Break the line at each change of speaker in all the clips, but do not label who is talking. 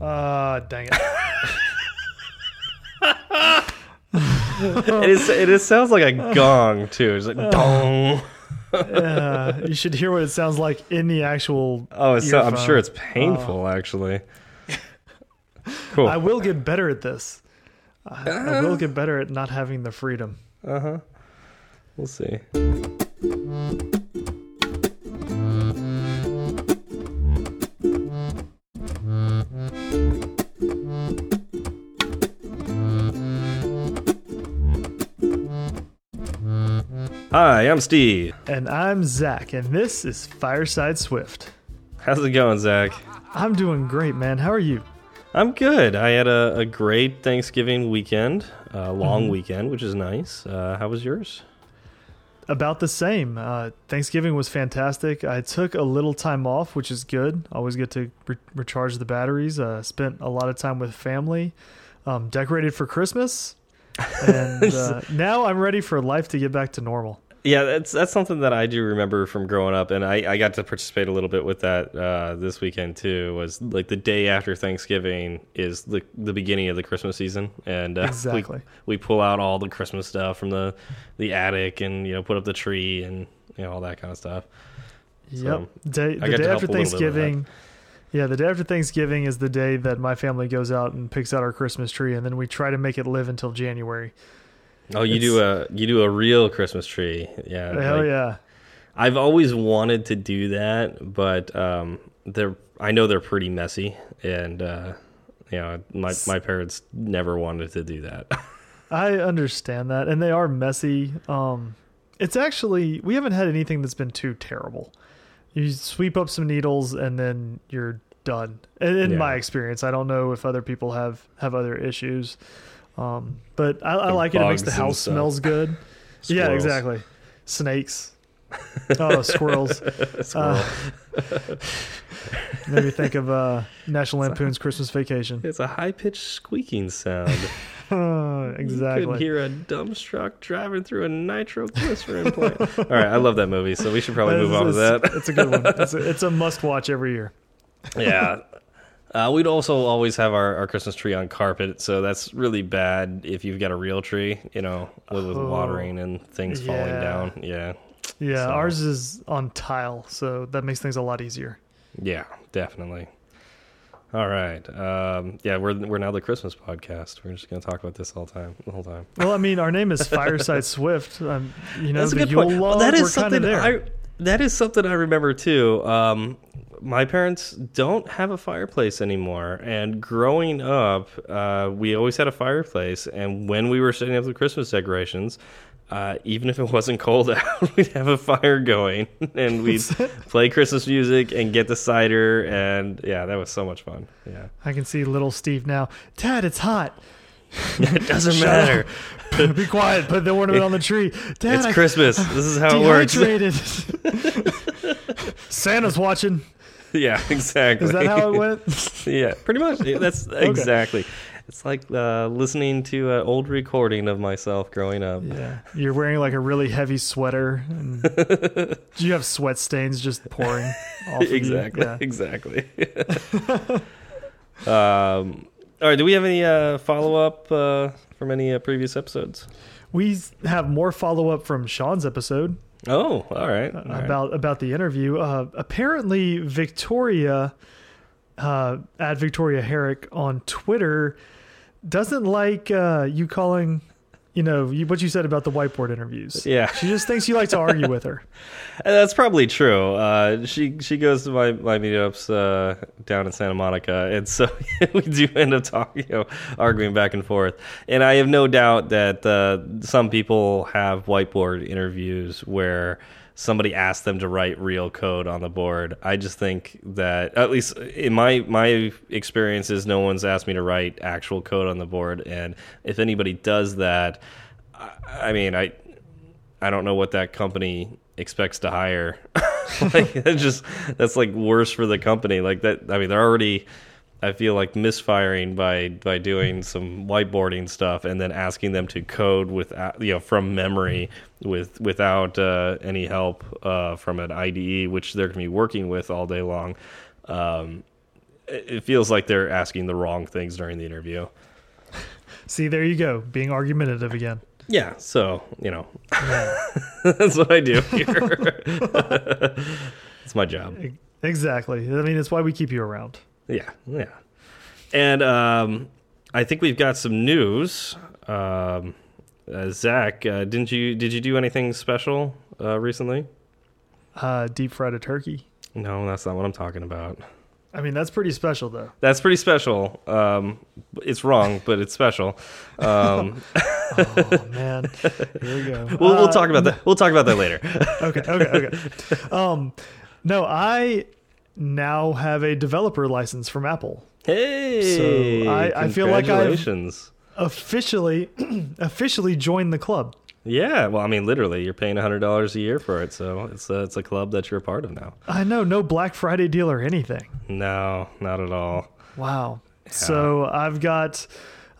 Uh, dang it.
it is. It is, sounds like a gong too. It's like dong.
Uh, you should hear what it sounds like in the actual.
Oh, so, I'm sure it's painful actually. Cool.
I will get better at this. I, I will get better at not having the freedom.
Uh huh. We'll see. Hi, I'm Steve.
And I'm Zach, and this is Fireside Swift.
How's it going, Zach?
I'm doing great, man. How are you?
I'm good. I had a, a great Thanksgiving weekend, a long weekend, which is nice. Uh, how was yours?
About the same. Uh, Thanksgiving was fantastic. I took a little time off, which is good. Always get to re recharge the batteries. Uh, spent a lot of time with family. Um, decorated for Christmas. And uh, now I'm ready for life to get back to normal.
Yeah, that's that's something that I do remember from growing up, and I, I got to participate a little bit with that uh, this weekend too. Was like the day after Thanksgiving is the the beginning of the Christmas season, and uh,
Exactly.
we, we pull out all the Christmas stuff from the the attic, and you know put up the tree and you know all that kind of stuff.
Yep. Day, the day after
a little bit with that.
Thanksgiving. Yeah, the day after Thanksgiving is the day that my family goes out and picks out our Christmas tree, and then we try to make it live until January.
Oh, you do a you do a real Christmas tree, yeah.
Hell
like-
yeah.
I've always wanted to do that, but um, they're I know they're pretty messy, and uh, you know my my parents never wanted to do that.
I understand that, and they are messy. Um, it's actually we haven't had anything that's been too terrible. You sweep up some needles, and then you're done. In, in
Yeah.
my experience, I don't know if other people have have other issues, um, but I, I
Like
it. It makes the house smells good. yeah, exactly. Snakes. oh, squirrels.
Squirrel.
Made me think of uh, National Lampoon's Christmas Vacation.
it's a high pitched squeaking sound.
Uh,
You could
exactly.
hear a dump truck driving through a nitroglycerin plant. All right, I love that movie, so we should probably move on to that.
It's a good one. It's a, it's a must watch every year.
yeah. Uh, we'd also always have our, our Christmas tree on carpet, so that's really bad if you've got a real tree, you know, with, with
Oh,
watering and things falling down. Yeah.
Yeah,
So-
ours is on tile, so that makes things a lot easier.
Yeah, definitely. All right. Um, yeah, we're we're now the Christmas podcast. We're just gonna talk about this all time, the whole time.
Well, I mean, our name is Fireside Swift. Um, you know,
That's a good
Yule
point. Well, that
we're
something
there.
I that is something I remember too. Um, my parents don't have a fireplace anymore, and growing up, uh, we always had a fireplace. And when we were setting up the Christmas decorations, uh, even if it wasn't cold out, we'd have a fire going, and we'd play Christmas music and get the cider, and yeah, that was so much fun. Yeah,
I can see little Steve now. Dad, it's hot.
it doesn't matter.
Be quiet. Put the ornament on the tree. Dad,
It's
I
Christmas. This is how it works.
Santa's watching.
Yeah, exactly.
Is that how it went?
yeah, pretty much. Yeah, That's exactly. It's like uh, listening to an old recording of myself growing up.
yeah. You're wearing like a really heavy sweater. And do you have sweat stains just pouring off of you?
exactly.
Yeah.
Exactly. um, all right. Do we have any uh, follow up uh, from any uh, previous episodes?
We have more follow up from Sean's episode.
Oh, all right. all right.
about about the interview. Uh, apparently, Victoria uh, at Victoria Herrick on Twitter doesn't like uh, you calling. You know you, what you said about the whiteboard interviews.
Yeah.
she just thinks you like to argue with her.
And that's probably true. Uh, she she goes to my my meetups uh, down in Santa Monica, and so we do end up talking, you know, arguing back and forth. And I have no doubt that uh, some people have whiteboard interviews where somebody asked them to write real code on the board. I just think that at least in my my experiences, no one's asked me to write actual code on the board. And if anybody does that, I, I mean, I I don't know what that company expects to hire. like it's just that's like worse for the company. Like that I mean they're already I feel like misfiring by by doing some whiteboarding stuff and then asking them to code with you know from memory with without uh, any help uh, from an IDE which they're going to be working with all day long. Um, it feels like they're asking the wrong things during the interview.
See, there you go, being argumentative again.
Yeah, so you know, that's what I do here. it's my job.
Exactly. I mean, it's why we keep you around.
Yeah, yeah. And um, I think we've got some news. Um, uh, Zach, uh, didn't you did you do anything special uh, recently?
Uh, deep fried a turkey.
No, that's not what I'm talking about.
I mean, that's pretty special, though.
That's pretty special. Um, it's wrong, but it's special. Um,
Oh man, here we go.
we'll, we'll
Uh,
talk about that. We'll talk about that later.
okay, okay, okay. Um, no, I now have a developer license from Apple.
hey,
So, I- I feel like I've- Officially, officially joined the club.
Yeah, well, I mean, literally, you're paying hundred dollars a year for it, so it's a, it's a club that you're a part of now.
I know, no Black Friday deal or anything.
No, not at all.
Wow. So I've got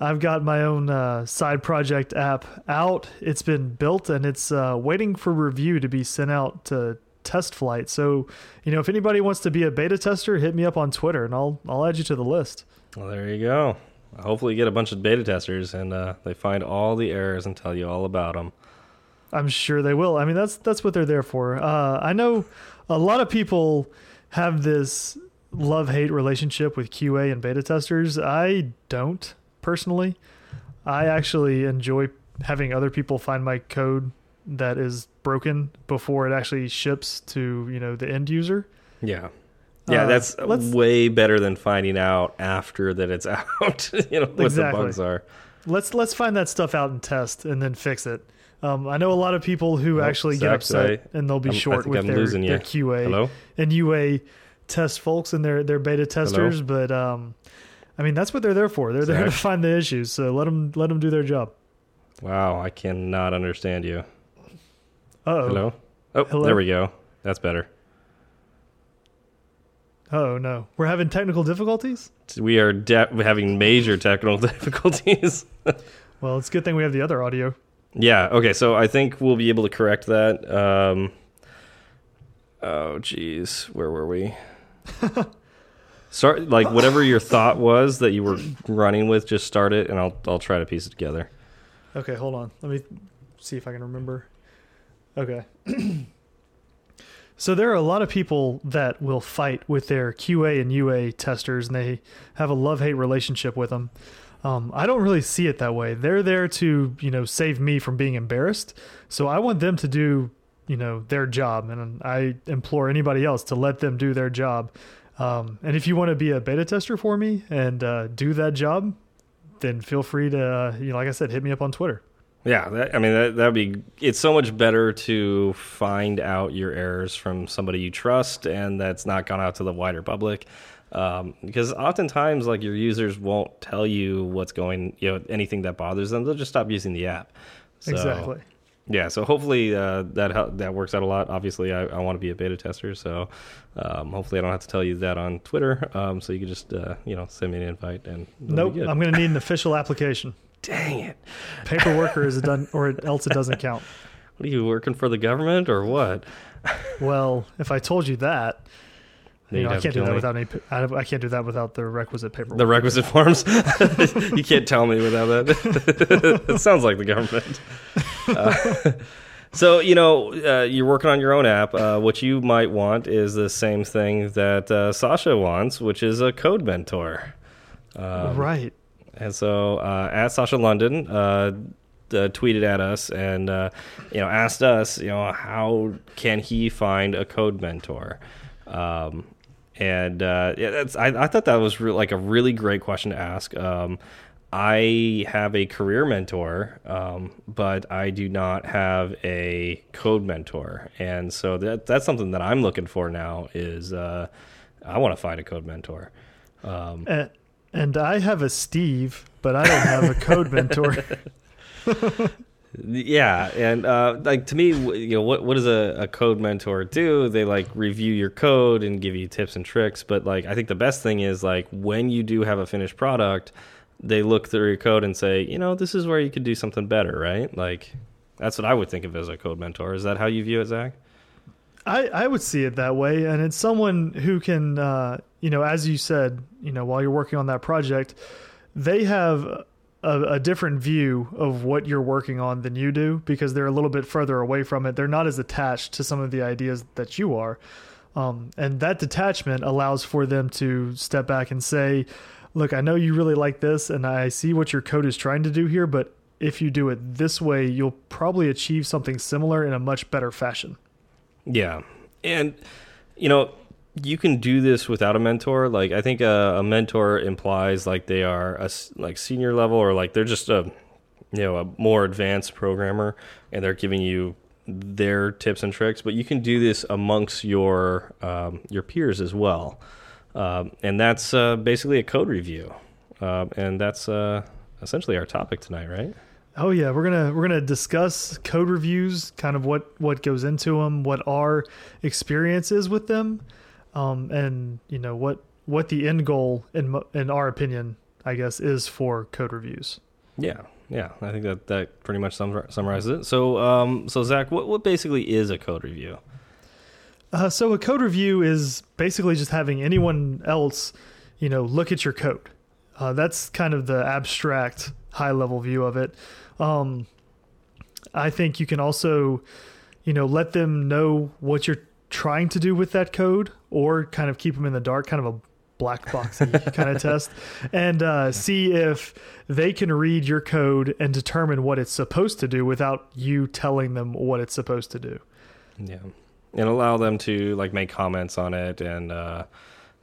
I've got my own uh, side project app out. It's been built and it's uh, waiting for review to be sent out to TestFlight. So you know, if anybody wants to be a beta tester, hit me up on Twitter and I'll I'll add you to the list.
Well, there you go. Hopefully, you get a bunch of beta testers and uh, they find all the errors and tell you all about them.
I'm sure they will. I mean, that's that's what they're there for. Uh, I know a lot of people have this love hate relationship with QA and beta testers. I don't personally. I actually enjoy having other people find my code that is broken before it actually ships to you know the end user.
Yeah. Yeah,
Uh,
that's way better than finding out after that it's out. you know what
Exactly.
the bugs are.
Let's let's find that stuff out and test and then fix it. Um, I know a lot of people who actually get upset
I-
and they'll be
I'm-
short with
I'm
their, their. QA.
Hello.
and UA test folks and their their beta testers, but um, I mean that's what they're there for. They're there to find the issues. So let them let them do their job.
Wow, I cannot understand you.
Oh,
Hello. Oh,
Hello?
there we go. That's better.
oh no, we're having technical difficulties.
We are de- having major technical difficulties.
Well, it's a good thing we have the other audio.
Yeah. Okay. So I think we'll be able to correct that. Um, oh, geez, where were we? Start like whatever your thought was that you were running with. Just start it, and I'll I'll try to piece it together.
Okay, hold on. Let me see if I can remember. Okay. so there are a lot of people that will fight with their QA and UA testers, and they have a love-hate relationship with them. Um, I don't really see it that way. They're there to, you know, save me from being embarrassed. So I want them to do, you know, their job, and I implore anybody else to let them do their job. Um, and if you want to be a beta tester for me and uh, do that job, then feel free to, uh, you know, like I said, hit me up on Twitter.
Yeah, that, I mean that that'd be. It's so much better to find out your errors from somebody you trust and that's not gone out to the wider public, um, because oftentimes like your users won't tell you what's going, you know, anything that bothers them. They'll just stop using the app. So,
exactly.
Yeah, so hopefully uh, that that works out a lot. Obviously, I, I want to be a beta tester, so um, hopefully I don't have to tell you that on Twitter. Um, so you can just uh, you know send me an invite and
Nope. I'm going to need an official application.
Dang it!
Paperwork or is done, or else it doesn't count.
What are you working for the government or what?
Well, if I told you that, you know, I can't do that
me.
without any. I, I can't do that without the requisite paperwork.
the requisite forms. you can't tell me without that. it sounds like the government. Uh, so you know, uh, you're working on your own app. Uh, what you might want is the same thing that uh, Sasha wants, which is a code mentor. Um,
right.
And so uh, at Sasha London uh, uh, tweeted at us and uh, you know asked us, you know, how can he find a code mentor? Um, and uh, yeah, that's I, I thought that was like a really great question to ask. Um, I have a career mentor, um, but I do not have a code mentor, and so that that's something that I'm looking for now. Is uh, I want to find a code mentor. Um,
And, and I have a Steve, but I don't have a code mentor.
Yeah, and uh, like to me, you know, what what does a, a code mentor do? They like review your code and give you tips and tricks. But like, I think the best thing is like when you do have a finished product, they look through your code and say, you know, this is where you could do something better, right? Like, that's what I would think of as a code mentor. Is that how you view it, Zach?
I, I would see it that way, and it's someone who can, uh, you know, as you said, you know, while you're working on that project, they have a, a, different view of what you're working on than you do because they're a little bit further away from it. They're not as attached to some of the ideas that you are, um, and that detachment allows for them to step back and say, "Look, I know you really like this, and I see what your code is trying to do here, but." If you do it this way, you'll probably achieve something similar in a much better fashion.
Yeah, and you know you can do this without a mentor. Like I think a, a mentor implies like they are a like senior level or like they're just a you know a more advanced programmer and they're giving you their tips and tricks. But you can do this amongst your um, your peers as well, um, and that's uh, basically a code review, uh, and that's uh, essentially our topic tonight, right?
Oh yeah, we're gonna we're gonna discuss code reviews, kind of what what goes into them, what our experience is with them, um, and you know what what the end goal in in our opinion, I guess, is for code reviews.
Yeah, yeah, I think that that pretty much summarizes it. So, um, so Zach, what what basically is a code review?
Uh, so a code review is basically just having anyone else, you know, look at your code. Uh, that's kind of the abstract, high level view of it. Um, I think you can also, you know, let them know what you're trying to do with that code, or kind of keep them in the dark, kind of a black box kind of test, and uh, see if they can read your code and determine what it's supposed to do without you telling them what it's supposed to do.
Yeah, and allow them to like make comments on it and uh,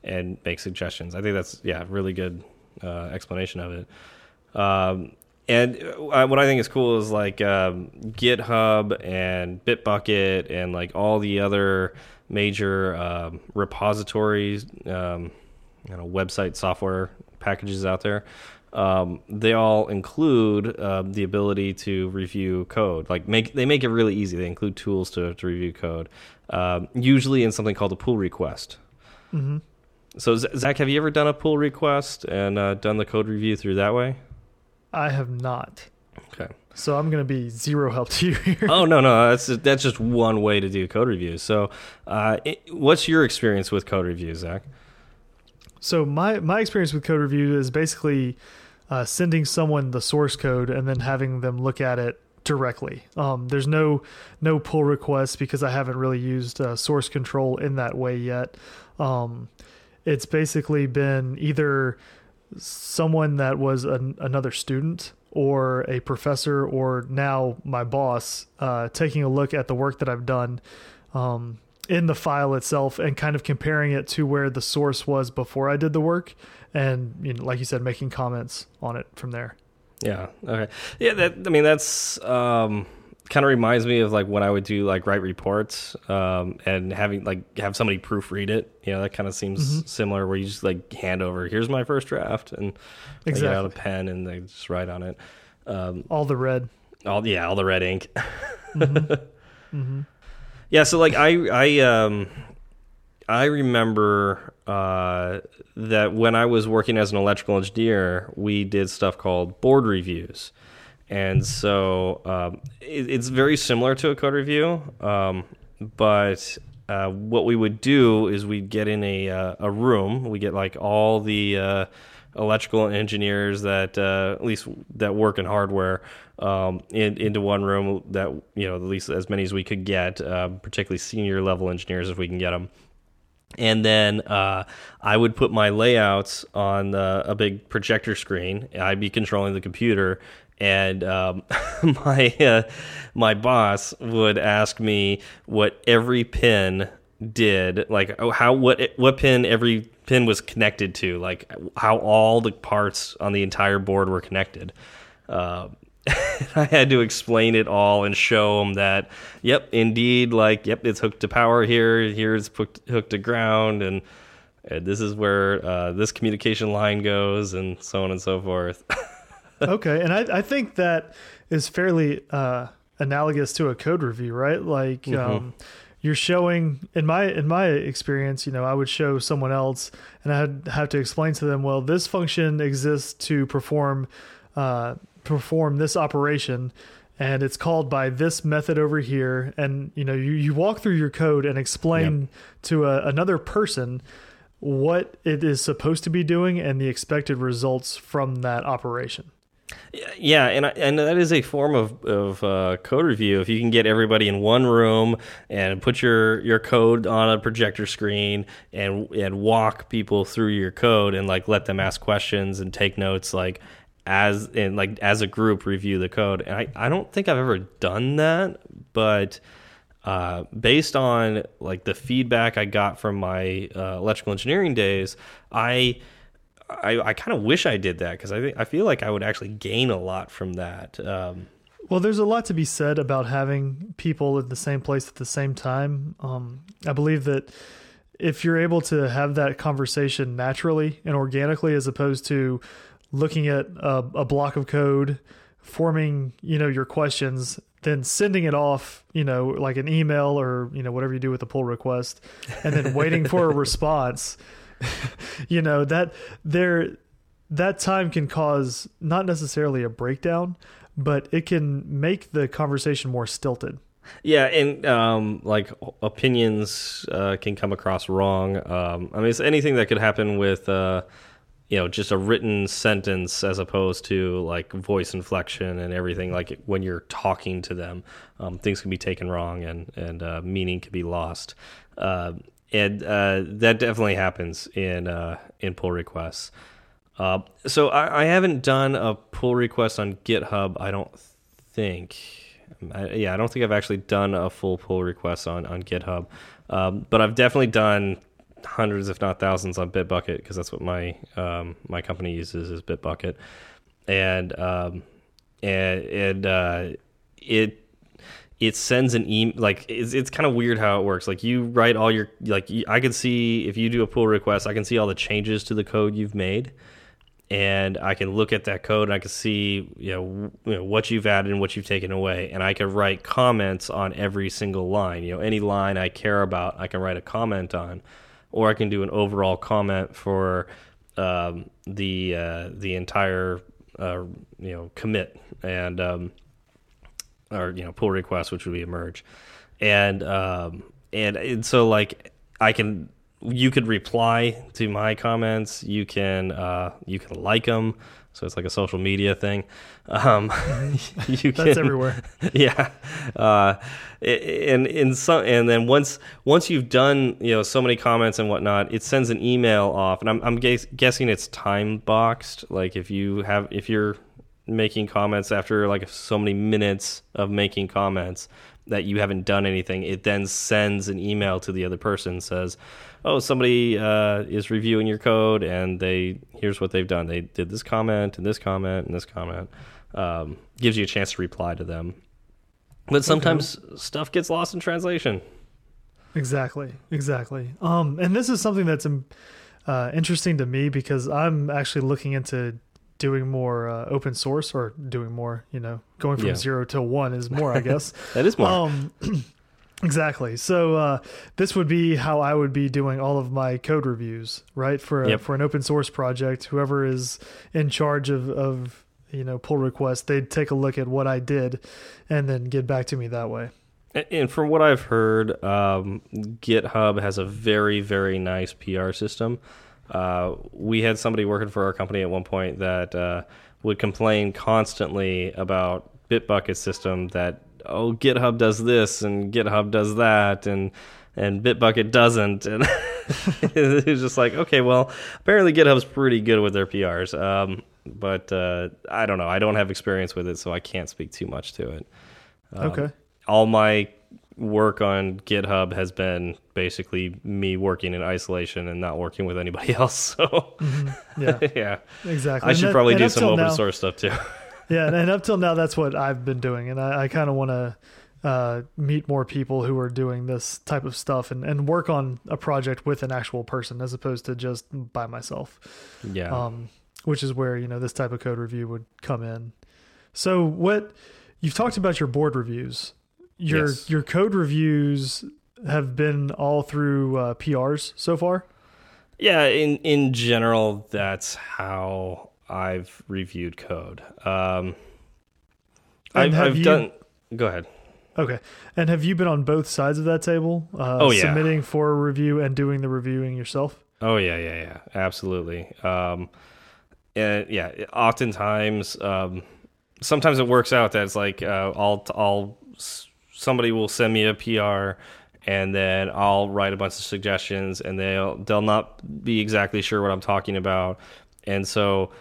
and make suggestions. I think that's yeah, really good uh, explanation of it. Um, and uh, what I think is cool is like um, GitHub and Bitbucket and like all the other major um, repositories, um, you know, website software packages out there. Um, they all include uh, the ability to review code. Like make they make it really easy. They include tools to, to review code, um, usually in something called a pull request.
Mm -hmm.
So Zach, have you ever done a pull request and uh, done the code review through that way?
I have not.
Okay.
So I'm going to be zero help to you here.
oh no, no, that's that's just one way to do code reviews. So, uh, it, what's your experience with code reviews, Zach?
So my my experience with code review is basically uh, sending someone the source code and then having them look at it directly. Um, there's no no pull requests because I haven't really used uh, source control in that way yet. Um, it's basically been either someone that was an, another student or a professor or now my boss uh, taking a look at the work that I've done um, in the file itself and kind of comparing it to where the source was before I did the work and you know, like you said making comments on it from there.
Yeah. Okay. Yeah. That. I mean, that's. Um kind of reminds me of like when I would do like write reports um, and having like have somebody proofread it. You know, that kind of seems mm -hmm. similar where you just like hand over, here's my first draft, and exactly. get out a pen and they just write on it. Um,
all the red.
All yeah, all the red ink.
mm -hmm. Mm -hmm.
Yeah, so like I I um I remember uh, that when I was working as an electrical engineer, we did stuff called board reviews and so um, it, it's very similar to a code review, um, but uh, what we would do is we'd get in a uh, a room. We get like all the uh, electrical engineers that uh, at least that work in hardware um, in, into one room. That you know at least as many as we could get, uh, particularly senior level engineers if we can get them. And then uh, I would put my layouts on a big projector screen. I'd be controlling the computer, and um, my uh, my boss would ask me what every pin did, like oh, how what what pin every pin was connected to, like how all the parts on the entire board were connected. Uh, I had to explain it all and show him that, yep, indeed, like, yep, it's hooked to power here, here's hooked, hooked to ground, and, and this is where uh, this communication line goes, and so on and so forth.
okay, and I, I think that is fairly uh, analogous to a code review, right? Like mm -hmm. um, you're showing in my in my experience, you know, I would show someone else, and I'd have to explain to them, well, this function exists to perform uh, perform this operation, and it's called by this method over here and you know you, you walk through your code and explain yep. to a, another person what it is supposed to be doing and the expected results from that operation
yeah, and and that is a form of of uh, code review. If you can get everybody in one room and put your your code on a projector screen and and walk people through your code and like let them ask questions and take notes, like as and like as a group review the code. And I I don't think I've ever done that, but uh, based on like the feedback I got from my uh, electrical engineering days, I I, I kind of wish I did that because I I feel like I would actually gain a lot from that. Um,
well, there's a lot to be said about having people at the same place at the same time. Um, I believe that if you're able to have that conversation naturally and organically, as opposed to looking at a, a block of code, forming you know your questions, then sending it off, you know, like an email or you know whatever you do with a pull request, and then waiting for a response. you know that there that time can cause not necessarily a breakdown, but it can make the conversation more stilted.
Yeah, and um, like opinions uh, can come across wrong. Um, I mean, it's anything that could happen with uh, you know just a written sentence as opposed to like voice inflection and everything. Like when you're talking to them, um, things can be taken wrong and and uh, meaning can be lost. Uh, and uh, that definitely happens in uh, in pull requests. Uh, so I, I, haven't done a pull request on GitHub. I don't think. I, yeah, I don't think I've actually done a full pull request on on GitHub, um, but I've definitely done hundreds, if not thousands, on Bitbucket because that's what my um, my company uses is Bitbucket, and um, and and uh, it it sends an email like it's, it's kind of weird how it works. Like you write all your like i can see if you do a pull request i can see all the changes to the code you've made. And i can look at that code and i can see you know, you know what you've added and what you've taken away. And i can write comments on every single line. You know any line i care about i can write a comment on. Or i can do an overall comment for um, the uh, the entire uh, you know commit. And um, or you know pull request, which would be a merge, and um, and, and so like I can you could reply to my comments. You can uh, you can like them. So it's like a social media thing. Um,
you can, That's everywhere.
Yeah, uh, and in some, and then once once you've done you know so many comments and whatnot, it sends an email off, and I'm I'm guess, guessing it's time boxed. Like if you have if you're making comments after like so many minutes of making comments that you haven't done anything, it then sends an email to the other person says, "Oh, somebody uh, is reviewing your code, and they here's what they've done. They did this comment and this comment and this comment." Um, gives you a chance to reply to them, but sometimes okay. stuff gets lost in translation.
Exactly, exactly. Um, and this is something that's um, uh, interesting to me because I'm actually looking into doing more uh, open source or doing more, you know, going from yeah. zero to one is more, I guess.
that is more.
Um, exactly. So uh, this would be how I would be doing all of my code reviews, right? For a, yep. for an open source project, whoever is in charge of, of you know pull requests, they'd take a look at what I did, and then get back to me that way.
And from what I've heard, um, GitHub has a very very nice PR system. Uh, we had somebody working for our company at one point that uh, would complain constantly about Bitbucket system that oh GitHub does this and GitHub does that and and Bitbucket doesn't and it was just like okay well apparently GitHub's pretty good with their PRs um, but uh, I don't know I don't have experience with it so I can't speak too much to it.
Um, okay.
All my work on GitHub has been basically me working in isolation and not working with anybody else. So
mm -hmm. yeah,
yeah,
exactly.
I should
and
probably do some open now, source stuff too.
yeah, and up till now, that's what I've been doing, and I, I kind of want to uh, meet more people who are doing this type of stuff and, and work on a project with an actual person as opposed to just by myself.
Yeah.
Um, which is where you know this type of code review would come in. So what you've talked about your board reviews your yes. your code reviews have been all through uh, PRs so far.
Yeah, in in general, that's how I've reviewed code. Um, I've, I've
you-
done. Go ahead.
Okay. And have you been on both sides of that table? Uh,
Oh, yeah.
Submitting for a review and doing the reviewing yourself?
Oh yeah, yeah, yeah, absolutely. Um, and yeah, oftentimes, um, sometimes it works out that it's like uh, I'll I'll somebody will send me a PR, and then I'll write a bunch of suggestions, and they'll they'll not be exactly sure what I'm talking about, and so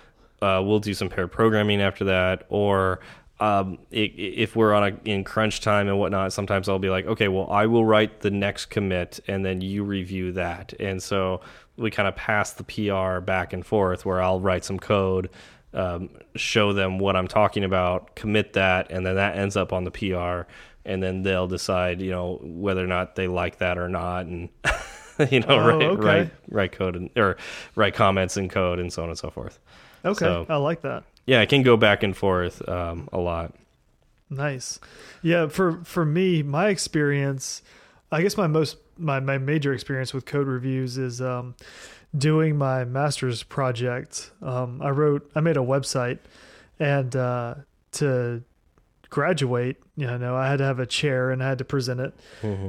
uh, we'll do some paired programming after that, or um, i if we're on a in crunch time and whatnot, sometimes I'll be like, okay, well, I will write the next commit, and then you review that, and so we kind of pass the PR back and forth, where I'll write some code, um, show them what I'm talking about, commit that, and then that ends up on the PR, and then they'll decide, you know, whether or not they like that or not, and you know,
Oh,
write
okay.
write write code and or write comments in code and so on and so forth.
Okay.
So-
I like that.
Yeah, it can go back and forth um, a lot.
Nice. Yeah, for for me, my experience, I guess my most my my major experience with code reviews is um doing my master's project. Um I wrote I made a website and uh to graduate, you know, I had to have a chair and I had to present it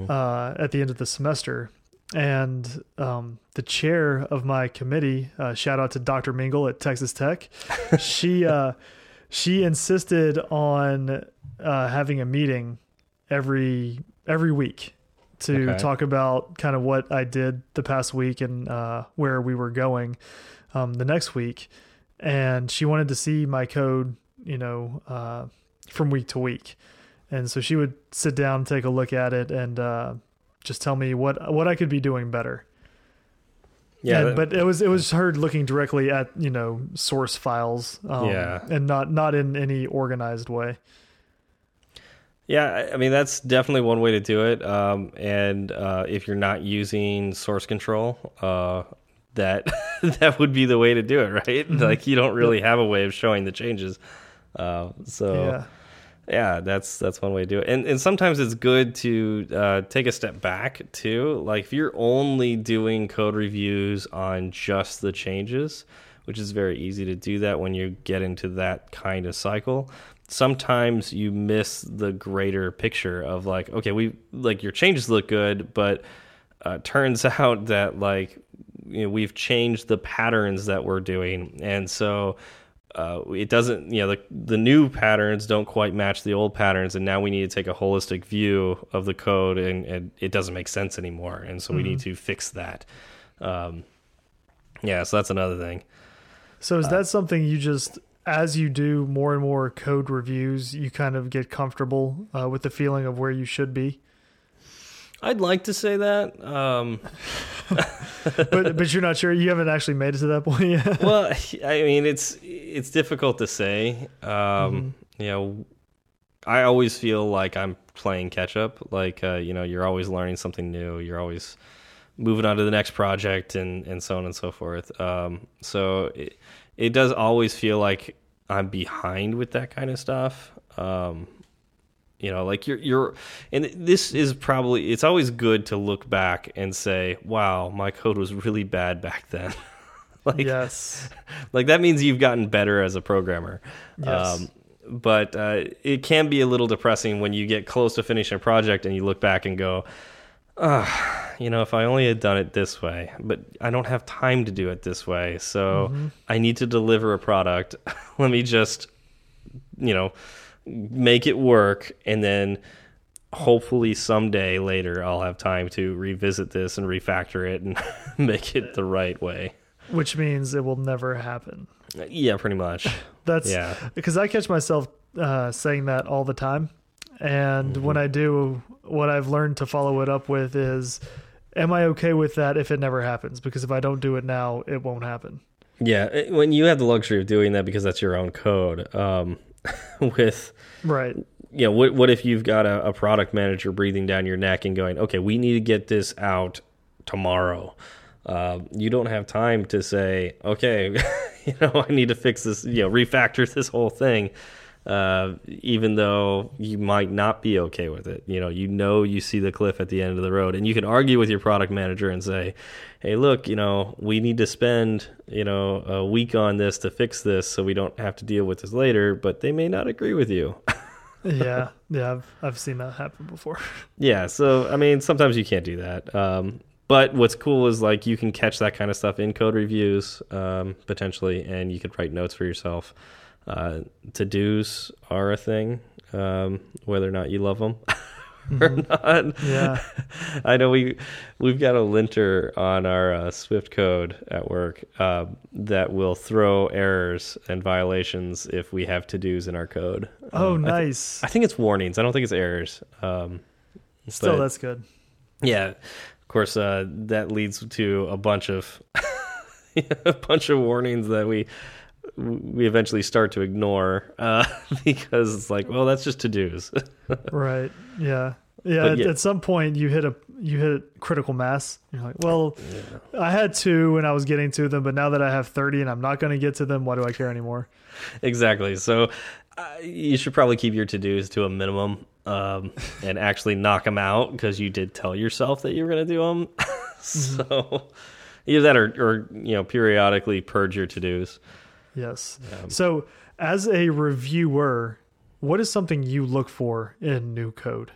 uh at the end of the semester. And um the chair of my committee, uh, shout out to Dr. Mingle at Texas Tech. she uh she insisted on uh, having a meeting every every week to
Okay.
talk about kind of what I did the past week and uh, where we were going um, the next week. And she wanted to see my code, you know, uh, from week to week. And so she would sit down, take a look at it, and uh, just tell me what what I could be doing better.
Yeah,
And- but it was it was her looking directly at you know source files, um,
Yeah.
and not not in any organized way.
Yeah, I- I mean that's definitely one way to do it. Um, and uh, if you're not using source control, uh, that that would be the way to do it, right?
Mm-hmm.
Like you don't really have a way of showing the changes. Uh, so
Yeah.
yeah, that's that's one way to do it. And and sometimes it's good to uh, take a step back too. Like if you're only doing code reviews on just the changes, which is very easy to do that when you get into that kind of cycle. Sometimes you miss the greater picture of like, okay, we like your changes look good, but uh, turns out that like you know we've changed the patterns that we're doing, and so uh, it doesn't you know the the new patterns don't quite match the old patterns, and now we need to take a holistic view of the code, and, and it doesn't make sense anymore, and so we need to fix that. Um, yeah, so that's another thing.
So
Uh,
is that something you just, as you do more and more code reviews, you kind of get comfortable uh, with the feeling of where you should be?
I'd like to say that. Um,
But but you're not sure. You haven't actually made it to that point yet.
well, I mean, it's it's difficult to say. Um,
Mm-hmm.
You know, I always feel like I'm playing catch up. Like uh, you know, you're always learning something new. You're always moving on to the next project, and and so on and so forth. Um, so it it does always feel like I'm behind with that kind of stuff. Um, you know like you're you're and this is probably it's always good to look back and say wow my code was really bad back then like
yes.
like that means you've gotten better as a programmer
Yes.
but uh, it can be a little depressing when you get close to finishing a project and you look back and go ah, you know if i only had done it this way but i don't have time to do it this way so i need to deliver a product let me just you know make it work and then hopefully someday later I'll have time to revisit this and refactor it and make it the right way.
Which means it will never happen.
Yeah, pretty much.
That's
Yeah.
because I catch myself uh, saying that all the time, and
Mm-hmm.
when I do, what I've learned to follow it up with is, "Am I okay with that if it never happens? Because if I don't do it now, it won't happen."
Yeah, when you have the luxury of doing that because that's your own code, um, with
Right.
you know, what what if you've got a, a product manager breathing down your neck and going, okay, we need to get this out tomorrow. Uh, you don't have time to say, okay, you know, I need to fix this, you know, refactor this whole thing, uh, even though you might not be okay with it. You know, you know, you see the cliff at the end of the road, and you can argue with your product manager and say, hey, look, you know, we need to spend, you know, a week on this to fix this so we don't have to deal with this later, but they may not agree with you.
yeah, yeah, I've I've seen that happen before.
Yeah, so I mean, sometimes you can't do that. Um, but what's cool is like you can catch that kind of stuff in code reviews um, potentially, and you could write notes for yourself. Uh, to dos are a thing, um, whether or not you love them. or not.
Yeah.
I know we we've got a linter on our uh, Swift code at work uh, that will throw errors and violations if we have to dos in our code.
Oh,
Um, I thi-
nice.
I, think it's warnings. I don't think it's errors. Um,
Still, that's good.
yeah. Of course, uh, that leads to a bunch of a bunch of warnings that we we eventually start to ignore uh, because it's like, well, that's just to dos.
Right. Yeah. Yeah. At,
yeah.
at some point, you hit a you hit critical mass. You're like, well, I had two when I was getting to them, but now that I have thirty and I'm not going to get to them, why do I care anymore?
exactly. So uh, you should probably keep your to dos to a minimum um, and actually knock them out because you did tell yourself that you were going to do them. so either that or, or you know periodically purge your to
Yes. So, as a reviewer, what is something you look for in new code?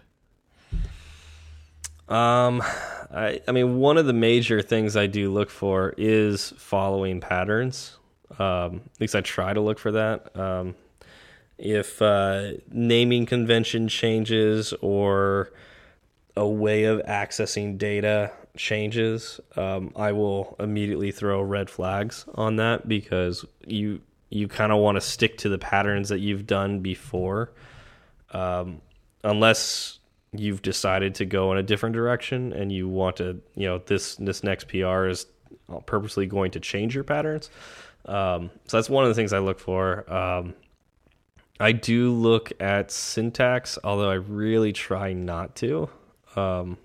Um, I I mean one of the major things I do look for is following patterns. Um, at least I try to look for that. Um, if uh, naming convention changes or a way of accessing data changes, um, I will immediately throw red flags on that because you you kind of want to stick to the patterns that you've done before, um, unless you've decided to go in a different direction and you want to, you know, this this next PR is purposely going to change your patterns. Um, so that's one of the things I look for. Um, I do look at syntax, although I really try not to. Um,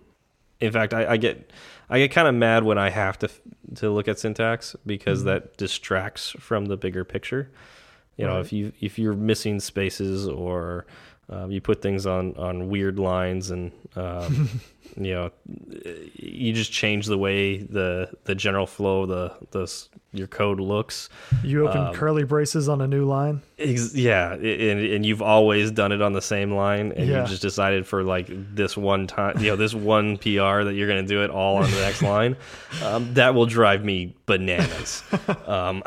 in fact, I, I get I get kind of mad when I have to to look at syntax because that distracts from the bigger picture. You know, if you if you're missing spaces or um, you put things on on weird lines and um, you know you just change the way the the general flow of the the your code looks.
You open
Um,
curly braces on a new line.
Yeah, and, and you've always done it on the same line, and
Yeah.
you just decided for like this one time, you know, this one PR that you're going to do it all on the next line. Um, that will drive me bananas. um,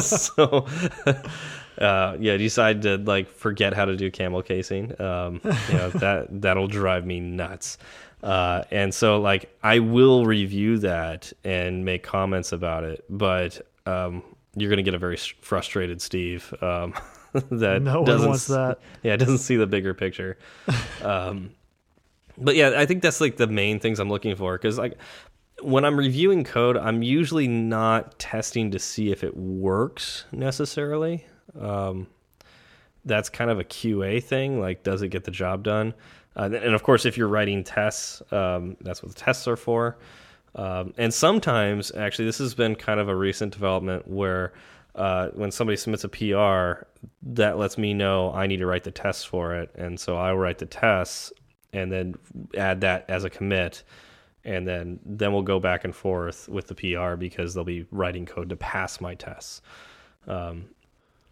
so, uh, yeah, decide to like forget how to do camel casing. Um, you know, that that'll drive me nuts. Uh, and so like I will review that and make comments about it, but um, you're gonna get a very frustrated Steve um, that
No one
doesn't
wants that.
yeah, doesn't see the bigger picture. um, but yeah, I think that's like the main things I'm looking for because like when I'm reviewing code, I'm usually not testing to see if it works necessarily. Um, that's kind of a QA thing. Like, does it get the job done? Uh, and of course, if you're writing tests, um, that's what the tests are for. Um, and sometimes, actually, this has been kind of a recent development where uh, when somebody submits a PR, that lets me know I need to write the tests for it. And so I will write the tests and then add that as a commit. And then, then we'll go back and forth with the PR because they'll be writing code to pass my tests. Um,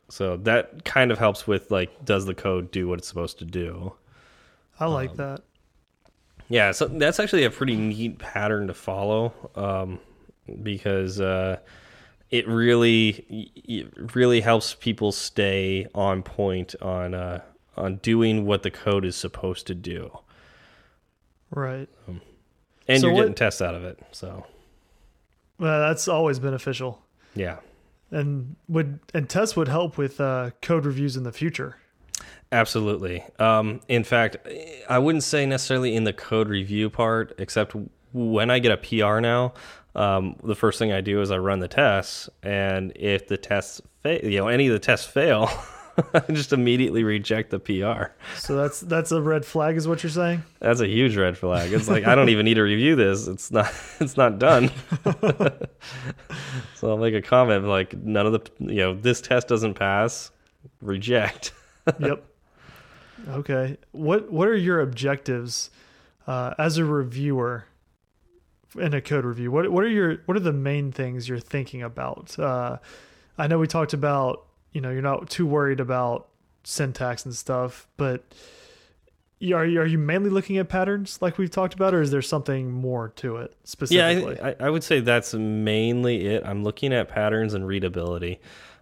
so that kind of helps with like, does the code do what it's supposed to do?
I
um,
like that.
Yeah, so that's actually a pretty neat pattern to follow um, because uh, it really it really helps people stay on point on uh, on doing what the code is supposed to do,
Right.
and
So
you're
what-
getting tests out of it. So
Well, that's always beneficial.
yeah,
And would and tests would help with uh, code reviews in the future.
absolutely. Um, in fact, I wouldn't say necessarily in the code review part, except when I get a PR now. Um, the first thing I do is I run the tests, and if the tests fail, you know, any of the tests fail, just immediately reject the PR.
So that's that's a red flag, is what you're saying?
That's a huge red flag. It's like I don't even need to review this. It's not. It's not done. so I'll make a comment like none of the you know this test doesn't pass. Reject.
yep. Okay. What what are your objectives uh, as a reviewer in a code review? What what are your what are the main things you're thinking about? Uh, I know we talked about you know you're not too worried about syntax and stuff, but are you, are you mainly looking at patterns like we've talked about, or is there something more to it specifically?
Yeah, I, I would say that's mainly it. I'm looking at patterns and readability.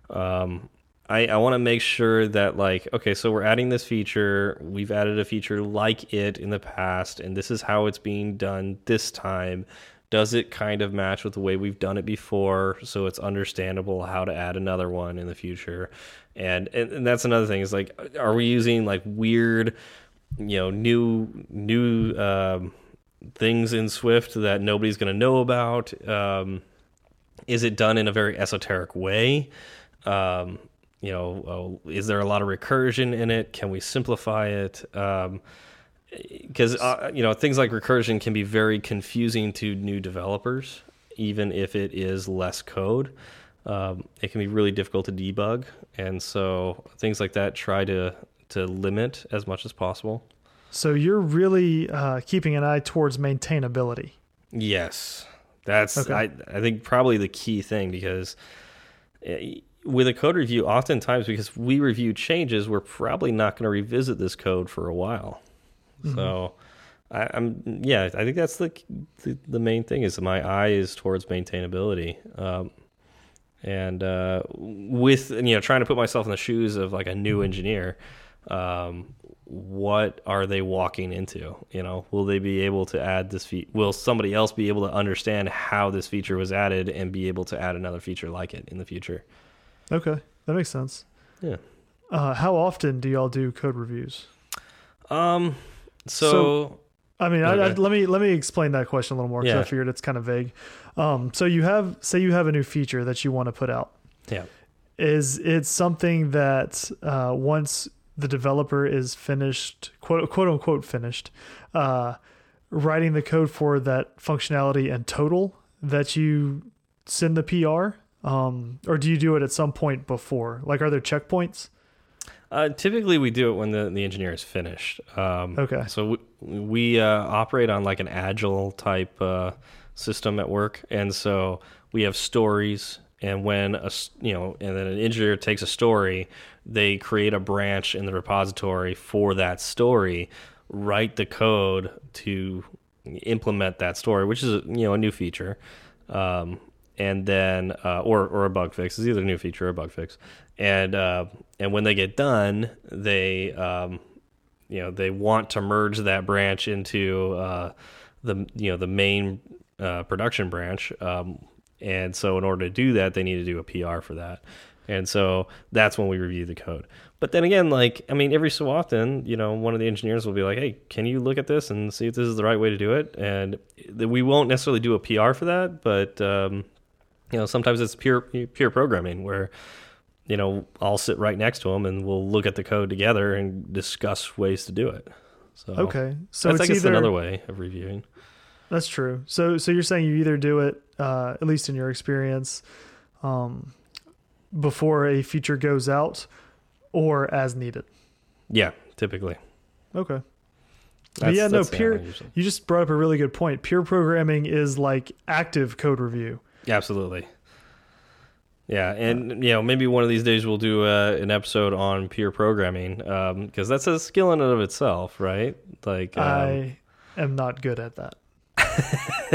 Um, I, I want to make sure that like okay so we're adding this feature we've added a feature like it in the past and this is how it's being done this time does it kind of match with the way we've done it before so it's understandable how to add another one in the future and and, and that's another thing is like are we using like weird you know new new um, things in swift that nobody's going to know about um, is it done in a very esoteric way um, you know, uh, is there a lot of recursion in it? Can we simplify it? Because uh, you know, things like recursion can be very confusing to new developers, even if it is less code. Um, it can be really difficult to debug, and so things like that try to to limit as much as possible.
So you're really uh, keeping an eye towards maintainability.
Yes, that's okay. I I think probably the key thing because eh, with a code review, oftentimes because we review changes, we're probably not going to revisit this code for a while. Mm -hmm. So, I, am yeah, I think that's the, the, the main thing is my eye is towards maintainability, um, and uh, with you know trying to put myself in the shoes of like a new engineer. Um, what are they walking into? You know, will they be able to add this? Will somebody else be able to understand how this feature was added and be able to add another feature like it in the future?
Okay, that makes sense.
Yeah.
Uh, how often do y'all do code reviews?
Um. So, so
I mean, okay. I, I, let me let me explain that question a little more because yeah. I figured it's kind of vague. Um. So you have say you have a new feature that you want to put out.
Yeah.
Is it something that uh, once the developer is finished, quote quote unquote finished, uh, writing the code for that functionality and total that you send the PR? Um, or do you do it at some point before? Like, are there checkpoints?
Uh, typically, we do it when the, the engineer is finished. Um,
okay.
So we, we uh, operate on like an agile type uh, system at work, and so we have stories. And when a you know, and then an engineer takes a story, they create a branch in the repository for that story, write the code to implement that story, which is you know a new feature. Um, and then uh, or or a bug fix. It's either a new feature or a bug fix. And uh, and when they get done, they um, you know they want to merge that branch into uh, the you know the main uh, production branch. Um, and so in order to do that, they need to do a PR for that. And so that's when we review the code. But then again, like I mean, every so often, you know, one of the engineers will be like, "Hey, can you look at this and see if this is the right way to do it?" And we won't necessarily do a PR for that, but um, you know sometimes it's pure pure programming where you know I'll sit right next to him and we'll look at the code together and discuss ways to do it. So
okay, so
that's,
it's
I guess
either,
another way of reviewing.
That's true. So so you're saying you either do it uh, at least in your experience um, before a feature goes out or as needed.
Yeah, typically.
Okay. yeah, no, peer. You just brought up a really good point. Peer programming is like active code review.
Absolutely. Yeah, and you know maybe one of these days we'll do uh, an episode on peer programming because um, that's a skill in and of itself, right? Like
um, I am not good at that.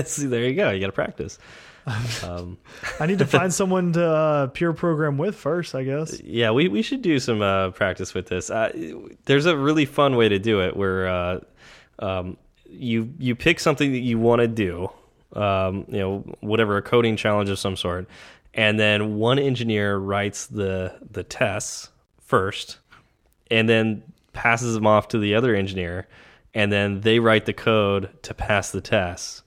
See, there you go. You got to practice.
Um, I need to find someone to uh, peer program with first, I guess.
Yeah, we we should do some uh, practice with this. Uh, there's a really fun way to do it where uh, um, you you pick something that you want to do um, you know, whatever a coding challenge of some sort, and then one engineer writes the the tests first, and then passes them off to the other engineer, and then they write the code to pass the tests,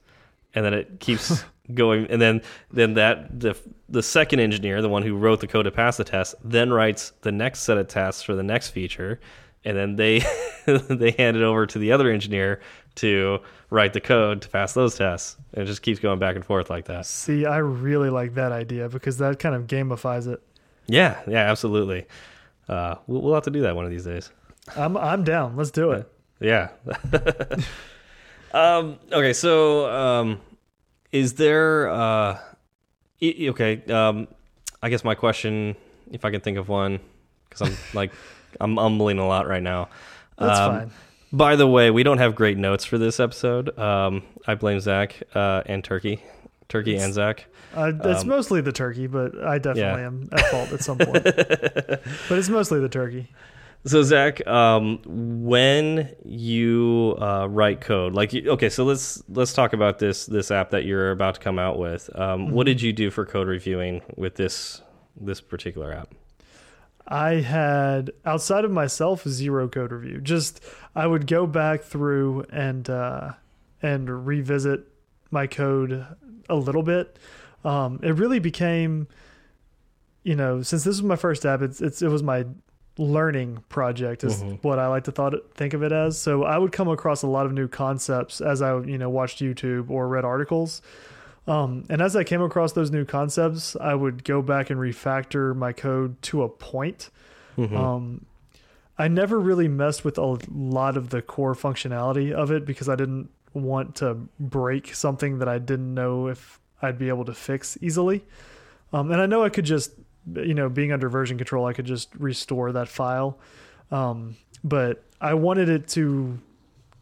and then it keeps going, and then then that the the second engineer, the one who wrote the code to pass the test, then writes the next set of tests for the next feature, and then they they hand it over to the other engineer to write the code to pass those tests. And it just keeps going back and forth like that.
See, I really like that idea because that kind of gamifies it.
Yeah, yeah, absolutely. Uh, we'll, we'll have to do that one of these days.
I'm I'm down. Let's do it.
Yeah. um, okay, so um, is there uh, okay? Um, I guess my question, if I can think of one, because I'm like I'm mumbling a lot right now.
That's
Um,
fine.
By the way, we don't have great notes for this episode. Um, I blame Zach uh, and Turkey, Turkey and Zach.
Uh, it's
um,
mostly the turkey, but I definitely
Yeah.
am at fault at some point. but it's mostly the turkey.
So Zach, um, when you uh, write code, like you, okay, so let's let's talk about this this app that you're about to come out with. Um, What did you do for code reviewing with this this particular app?
I had outside of myself zero code review. Just I would go back through and uh, and revisit my code a little bit. Um, it really became, you know, since this was my first app, it's, it's it was my learning project is
Mhm.
what I like to thought think of it as. So I would come across a lot of new concepts as I you know watched YouTube or read articles. Um, and as I came across those new concepts, I would go back and refactor my code to a point.
Mhm.
Um, I never really messed with a lot of the core functionality of it because I didn't want to break something that I didn't know if I'd be able to fix easily. Um, and I know I could just, you know, being under version control, I could just restore that file. Um, but I wanted it to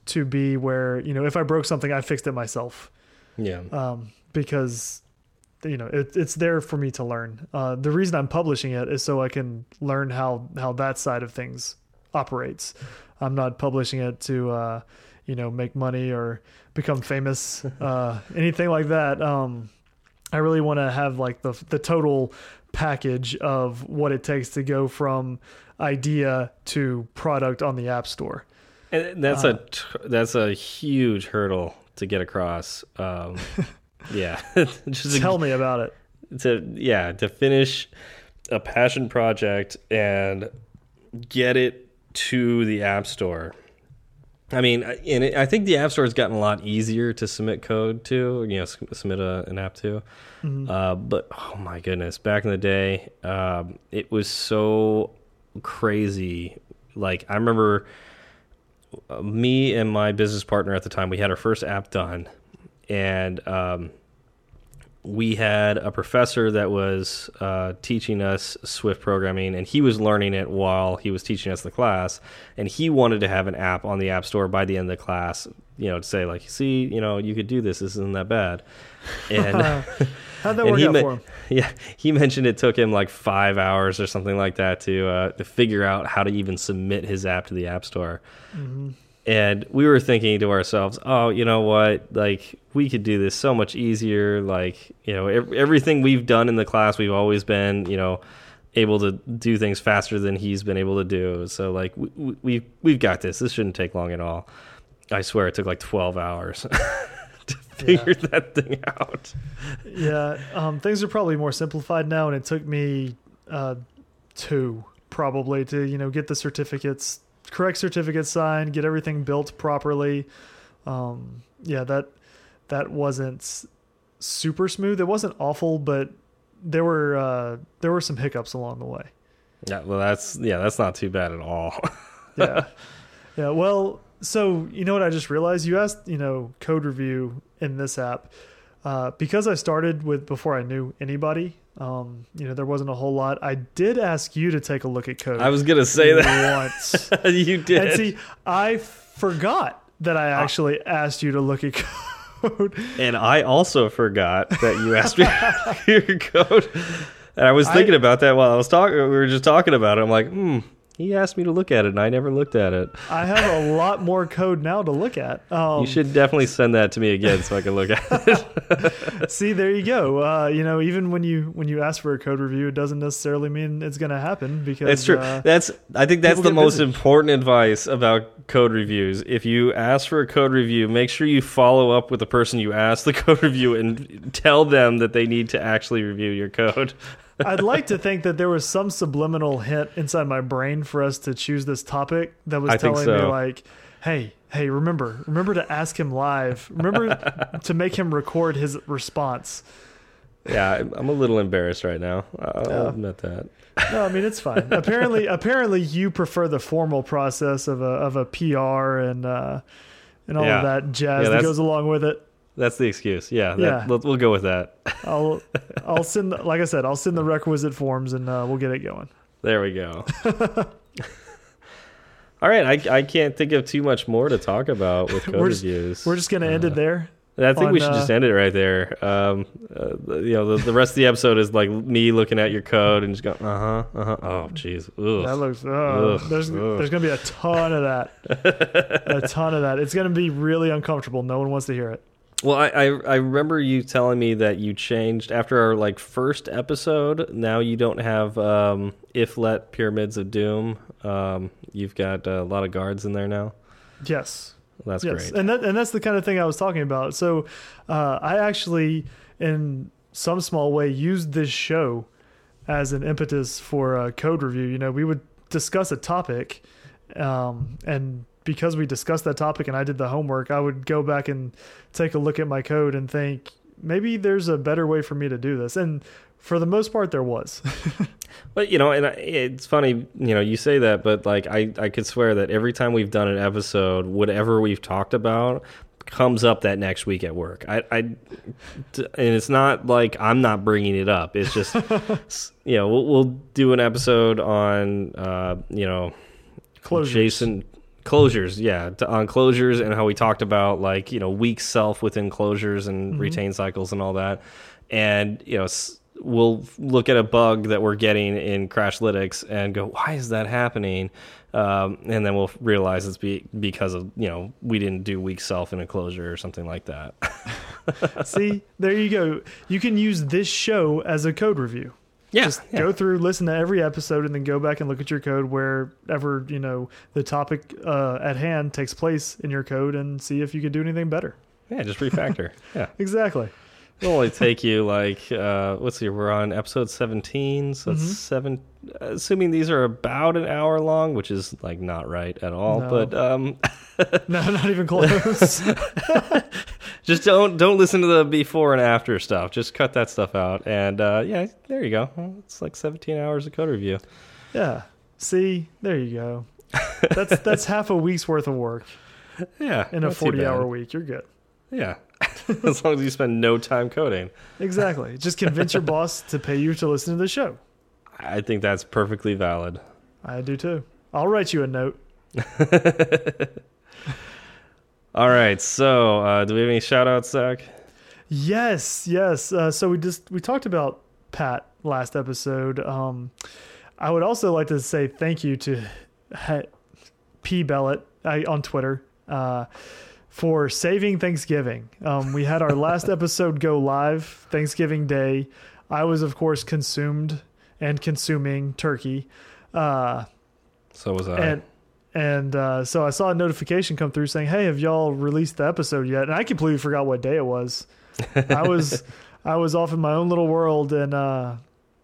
to be where you know if I broke something, I fixed it myself
yeah,
um, because you know it, it's there for me to learn. Uh, the reason I'm publishing it is so I can learn how how that side of things operates. I'm not publishing it to uh, you know make money or become famous, uh, anything like that. Um, I really want to have like the the total package of what it takes to go from idea to product on the app store.
and that's a t- that's a huge hurdle to get across. Um, yeah, just to-
Tell me about it.
to yeah to finish a passion project and get it to the app store. I mean and it, i think the app store has gotten a lot easier to submit code to you know submit a, an app to. Uh, but oh my goodness back in the day um, it was so crazy. Like i remember uh, me and my business partner at the time we had our first app done and um, we had a professor that was uh, teaching us Swift programming, and he was learning it while he was teaching us the class. And he wanted to have an app on the App Store by the end of the class, you know, to say like, "See, you know, you could do this. This isn't that bad." And
How'd that
and
work
he
out for him?
yeah, he mentioned it took him like five hours or something like that to uh, to figure out how to even submit his app to the App Store. And we were thinking to ourselves, oh, you know what? Like, we could do this so much easier. Like, you know, ev everything we've done in the class, we've always been, you know, able to do things faster than he's been able to do. So, like, we, we, we've, we've got this. This shouldn't take long at all. I swear it took like 12 hours to figure that thing out.
Yeah, um, things are probably more simplified now, and it took me uh, two probably to you know get the certificates, correct certificate signed, get everything built properly. Um, yeah, that that wasn't super smooth. It wasn't awful, but there were uh, there were some hiccups along the way.
Yeah, well, that's, yeah, that's not too bad at all.
yeah yeah well so you know what i just realized you asked you know code review in this app uh, because i started with before i knew anybody um, you know there wasn't a whole lot i did ask you to take a look at code
I was going to say that.
once
you did.
and see i forgot that i actually asked you to look at code
And I also forgot that you asked me your code. And I was
I-
thinking about that while I was talking. We were just talking about it. I'm like, hmm. He asked me to look at it, and I never looked at it.
i have a lot more code now to look at um,
You should definitely send that to me again so I can look at it.
see there you go uh, you know even when you when you ask for a code review it doesn't necessarily mean it's going to happen because
It's true.
uh,
that's I think that's the most
busy.
important advice about code reviews. If you ask for a code review, make sure you follow up with the person you asked the code review and tell them that they need to actually review your code.
I'd like to think that there was some subliminal hint inside my brain for us to choose this topic that was
I
telling me like, "Hey, hey, remember, remember to ask him live. Remember to make him record his response."
Yeah, I'm- I'm a little embarrassed right now. I'll admit that.
No, I mean it's fine. apparently, apparently you prefer the formal process of a of a PR and uh, and all
Yeah.
of that jazz
Yeah,
that goes along with it.
That's the excuse. Yeah, that,
Yeah.
We'll, go with that.
I'll I'll send like I said, I'll send the requisite forms and uh, we'll get it going.
There we go. All right, I, I can't think of too much more to talk about with code
We're just-
reviews.
We're just gonna end it there.
I think we
on,
should just
uh,
end it right there. Um, uh, you know, the, the rest of the episode is like me looking at your code and just going, uh huh, uh huh. Oh, jeez.
That looks. Oh,
Ugh,
there's
ugh.
there's gonna be a ton of that. a ton of that. It's gonna be really uncomfortable. No one wants to hear it.
Well, I, I I remember you telling me that you changed after our like first episode. Now you don't have um, if let pyramids of doom. Um, you've got a lot of guards in there now.
Yes.
That's
yes.
great.
And that and that's the kind of thing I was talking about. So uh, I actually, in some small way, used this show as an impetus for a code review. You know, we would discuss a topic, um, and because we discussed that topic and I did the homework, I would go back and take a look at my code and think maybe there's a better way for me to do this. And for the most part, there was.
But you know, and I- it's funny, you know, you say that, but like I, I could swear that every time we've done an episode, whatever we've talked about comes up that next week at work. I, I, and it's not like I'm not bringing it up. It's just, you know, we'll, we'll do an episode on, uh, you know,
Closures.
Jason closures, yeah, on closures and how we talked about like you know weak self within closures and
Mhm.
retain cycles and all that, and you know s- we'll look at a bug that we're getting in Crashlytics and go, why is that happening? Um, and then we'll realize it's be, because of you know we didn't do weak self in a closure or something like that.
See, there you go. You can use this show as a code review.
Yeah,
just go through, listen to every episode, and then go back and look at your code wherever you know the topic uh, at hand takes place in your code, and see if you could do anything better.
yeah, just refactor. yeah.
Exactly.
It'll only take you like uh, let's see, we're on episode seventeen, so it's
Mhm.
seven. Assuming these are about an hour long, which is like not right at all,
No.
but um,
No, not even close.
just don't don't listen to the before and after stuff. Just cut that stuff out, and uh, yeah, there you go. It's like seventeen hours of code review.
yeah. See, there you go. That's that's half a week's worth of work
Yeah,
in a forty-hour week. You're good.
Yeah, as long as you spend no time coding.
Exactly. Just convince your boss to pay you to listen to the show.
I think that's perfectly valid.
I do too. I'll write you a note.
All right, so uh, do we have any shout outs, Zach?
Yes, yes. Uh, so we just we talked about Pat last episode. Um, I would also like to say thank you to P Bellet I, on Twitter uh, for saving Thanksgiving. Um, we had our last episode go live Thanksgiving Day. I was of course consumed and consuming turkey. Uh,
So was I.
and and uh, so I saw a notification come through saying, "Hey, have y'all released the episode yet?" And I completely forgot what day it was. I was I was off in my own little world, and uh,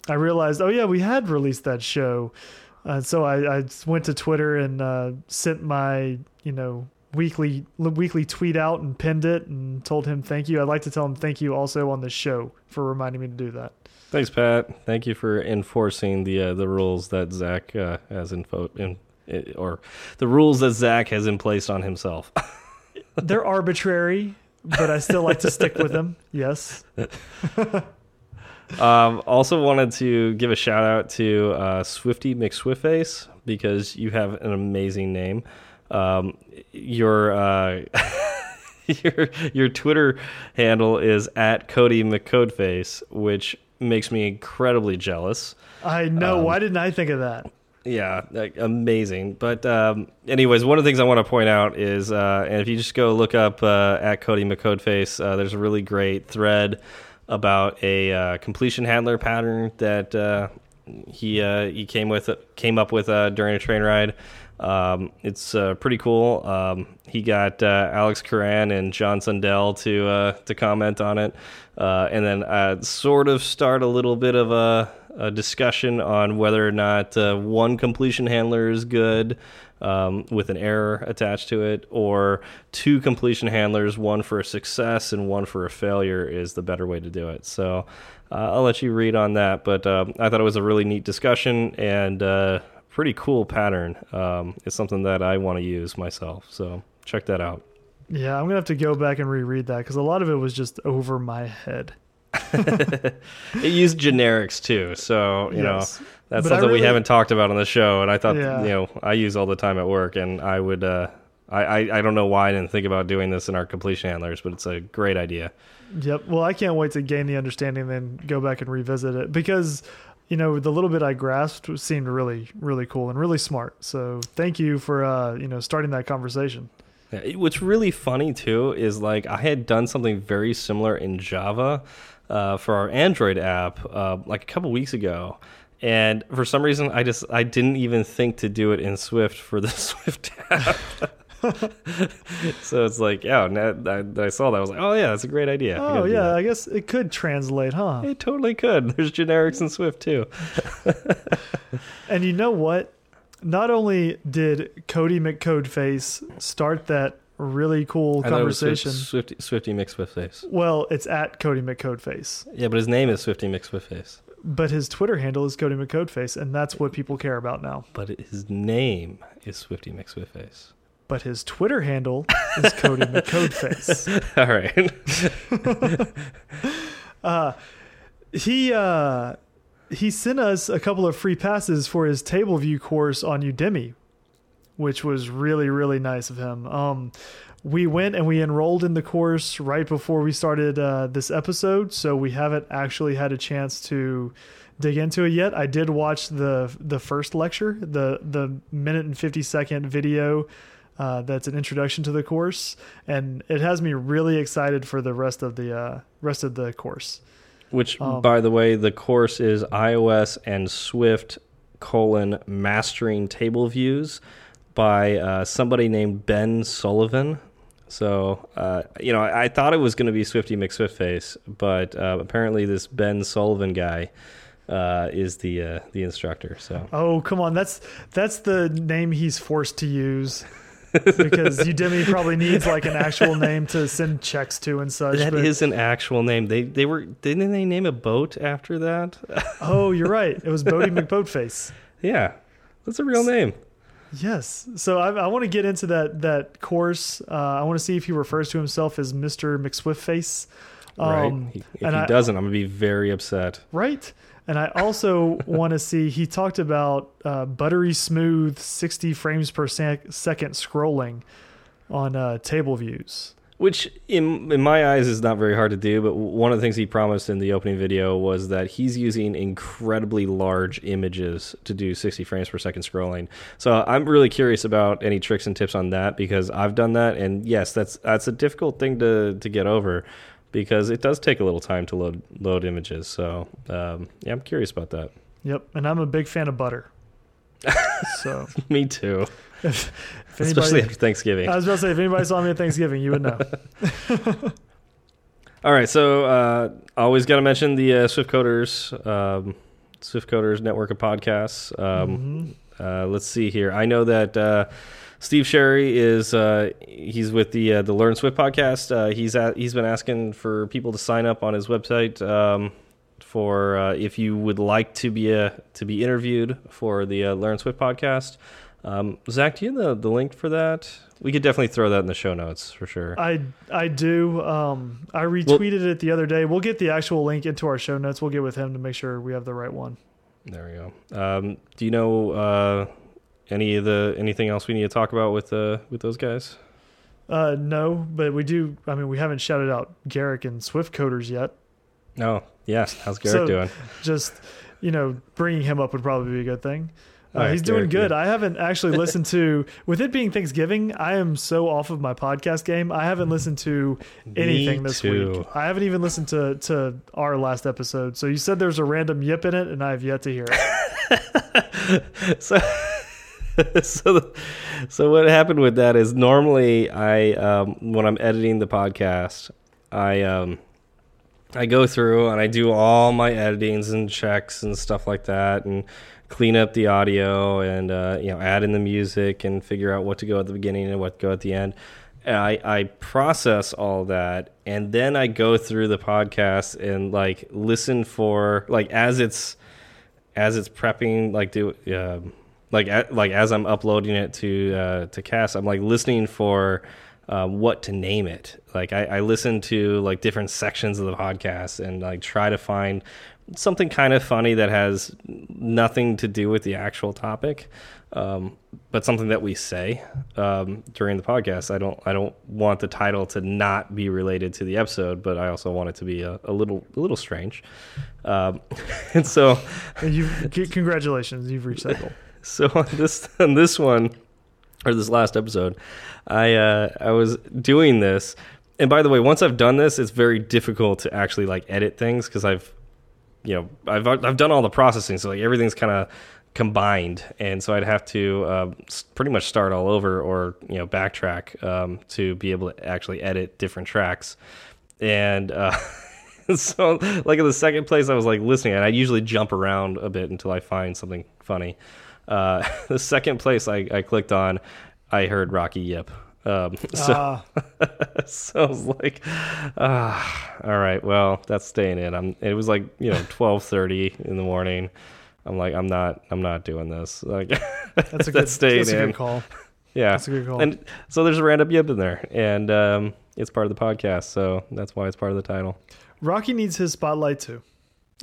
I realized, oh yeah, we had released that show. And so I, I went to Twitter and uh, sent my you know weekly weekly tweet out and pinned it and told him thank you. I'd like to tell him thank you also on the show for reminding me to do that.
Thanks, Pat. Thank you for enforcing the uh, the rules that Zach uh, has info in, or the rules that Zach has in place on himself.
They're arbitrary, but I still like to stick with them. Yes.
um, also wanted to give a shout out to uh, Swifty McSwiftface because you have an amazing name. Um, your uh, your your Twitter handle is at Cody McCodeface, which makes me incredibly jealous.
I know.
Um,
Why didn't I think of that?
Yeah, like, amazing. But um, anyways, one of the things I want to point out is, uh, and if you just go look up uh, at Cody McCodeface, uh, there's a really great thread about a uh, completion handler pattern that uh, he uh, he came with came up with uh, during a train ride. Um, it's uh, pretty cool. Um, he got uh, Alex Curran and John Sundell to uh, to comment on it, uh, and then uh, sort of start a little bit of a, a discussion on whether or not uh, one completion handler is good um, with an error attached to it, or two completion handlers, one for a success and one for a failure, is the better way to do it. So. Uh, I'll let you read on that, but um, I thought it was a really neat discussion and pretty cool pattern. Um, it's something that I want to use myself, so check that out.
Yeah, I'm gonna have to go back and reread that because a lot of it was just over my head.
it used generics too, so you
Yes.
know that's
But
something we haven't talked about on the show. And I thought,
Yeah.
you know, I use all the time at work, and I would. Uh, I, I I don't know why I didn't think about doing this in our completion handlers, but it's a great idea.
Yep. Well, I can't wait to gain the understanding, and then go back and revisit it because, you know, the little bit I grasped seemed really, really cool and really smart. So thank you for, uh, you know, starting that conversation.
What's really funny too is like I had done something very similar in Java uh, for our Android app uh, like a couple weeks ago, and for some reason I just I didn't even think to do it in Swift for the Swift app. so it's like, yeah, that I saw that I was like, oh yeah, that's a great idea.
Oh,
gotta
yeah. I guess it could translate, huh?
it totally could. There's generics in Swift too.
And you know what? Not only did Cody McCodeface start that really cool
I thought it was
conversation.
Swift, Swifty, Swifty McSwiftface.
Well, it's at Cody McCodeface,
Yeah, but his name is Swifty McSwiftface.
but his Twitter handle is Cody McCodeface, and that's what people care about now.
But his name is Swifty McSwiftface.
But his Twitter handle is Cody McCodeface.
All right.
Uh, he uh, he sent us a couple of free passes for his table view course on Udemy, which was really really nice of him. Um, we went and we enrolled in the course right before we started uh, this episode, so we haven't actually had a chance to dig into it yet. I did watch the the first lecture, the the minute and fifty second video. Uh, that's an introduction to the course, and it has me really excited for the rest of the uh, rest of the course.
Which,
Um,
by the way, the course is iOS and Swift colon mastering table views by uh, somebody named Ben Sullivan. So, uh, you know, I, I thought it was going to be Swifty McSwiftface, but uh, apparently this Ben Sullivan guy uh, is the uh, the instructor. So,
Oh, come on. That's that's the name he's forced to use because Udemy probably needs like an actual name to send checks to and such.
that is an actual name. They they were didn't they name a boat after that?
Oh, you're right. It was Boaty McBoatface.
yeah, that's a real name.
Yes. So I, I want to get into that that course. Uh, I want to see if he refers to himself as Mr. McSwiftface.
right?
Um,
He- if
and
he
I-
doesn't, I'm gonna be very upset.
Right. And I also want to see, he talked about uh, buttery smooth 60 frames per sec- second scrolling on uh, table views.
Which, in in my eyes, is not very hard to do. But one of the things he promised in the opening video was that he's using incredibly large images to do 60 frames per second scrolling. So I'm really curious about any tricks and tips on that because I've done that, and yes, that's that's a difficult thing to to get over because it does take a little time to load load images. So um, yeah, I'm curious about that.
Yep. And I'm a big fan of butter. so
Me too,
if, if
especially after Thanksgiving.
I was about to say, if anybody saw me at Thanksgiving, you would know.
All right, so uh, always got to mention the uh, Swift Coders, um, Swift Coders network of podcasts. Um, uh, let's see here. I know that uh, Steve Sherry is uh, he's with the uh, the Learn Swift podcast. Uh, he's at, he's been asking for people to sign up on his website um, for uh, if you would like to be a to be interviewed for the uh, Learn Swift podcast. Um, Zach, do you have the, the link for that? We could definitely throw that in the show notes for sure.
I I do. Um, I retweeted it the other day. We'll get the actual link into our show notes. We'll get with him to make sure we have the right one.
There we go. Um, do you know uh, any of the anything else we need to talk about with uh, with those guys?
Uh, no, but we do. I mean, we haven't shouted out Garric and Swift Coders yet.
No. Yes. How's Garric
So-
doing?
Just you know, bringing him up would probably be a good thing. Uh,
right,
he's doing
Garric,
good. I haven't actually listened to, with it being Thanksgiving, I am so off of my podcast game. I haven't listened to anything
Me
this
too.
week. I haven't even listened to to our last episode. So you said there's a random yip in it, and I have yet to hear it.
so, so, so what happened with that is normally I um, when I'm editing the podcast, I um, I go through and I do all my editings and checks and stuff like that, and clean up the audio and uh, you know add in the music and figure out what to go at the beginning and what to go at the end. I, I process all that and then I go through the podcast and like listen for like as it's as it's prepping like do um like like as I'm uploading it to uh, to cast I'm like listening for uh, what to name it. Like I, I listen to like different sections of the podcast and like try to find something kind of funny that has nothing to do with the actual topic, um, but something that we say um, during the podcast. I don't I don't want the title to not be related to the episode, but I also want it to be a, a little a little strange. Um, and so,
you congratulations, you've reached that goal.
So on this on this one or this last episode, I uh, I was doing this. And by the way, once I've done this, it's very difficult to actually like edit things because I've you know I've I've done all the processing, so like everything's kind of combined, and so I'd have to uh, pretty much start all over or you know backtrack um, to be able to actually edit different tracks. And uh, so, like in the second place, I was like listening, and I usually jump around a bit until I find something funny. Uh, the second place I, I clicked on, I heard Rocky Yip. Um, so, uh. so I was like, ah, all right, well, that's staying in. I'm. It was like you know twelve thirty in the morning. I'm like, I'm not, I'm not doing this. Like,
that's a good, staying that's a good call.
Yeah,
that's a good call.
And so there's a random yip in there, and um, it's part of the podcast, so that's why it's part of the title.
Rocky needs his spotlight too.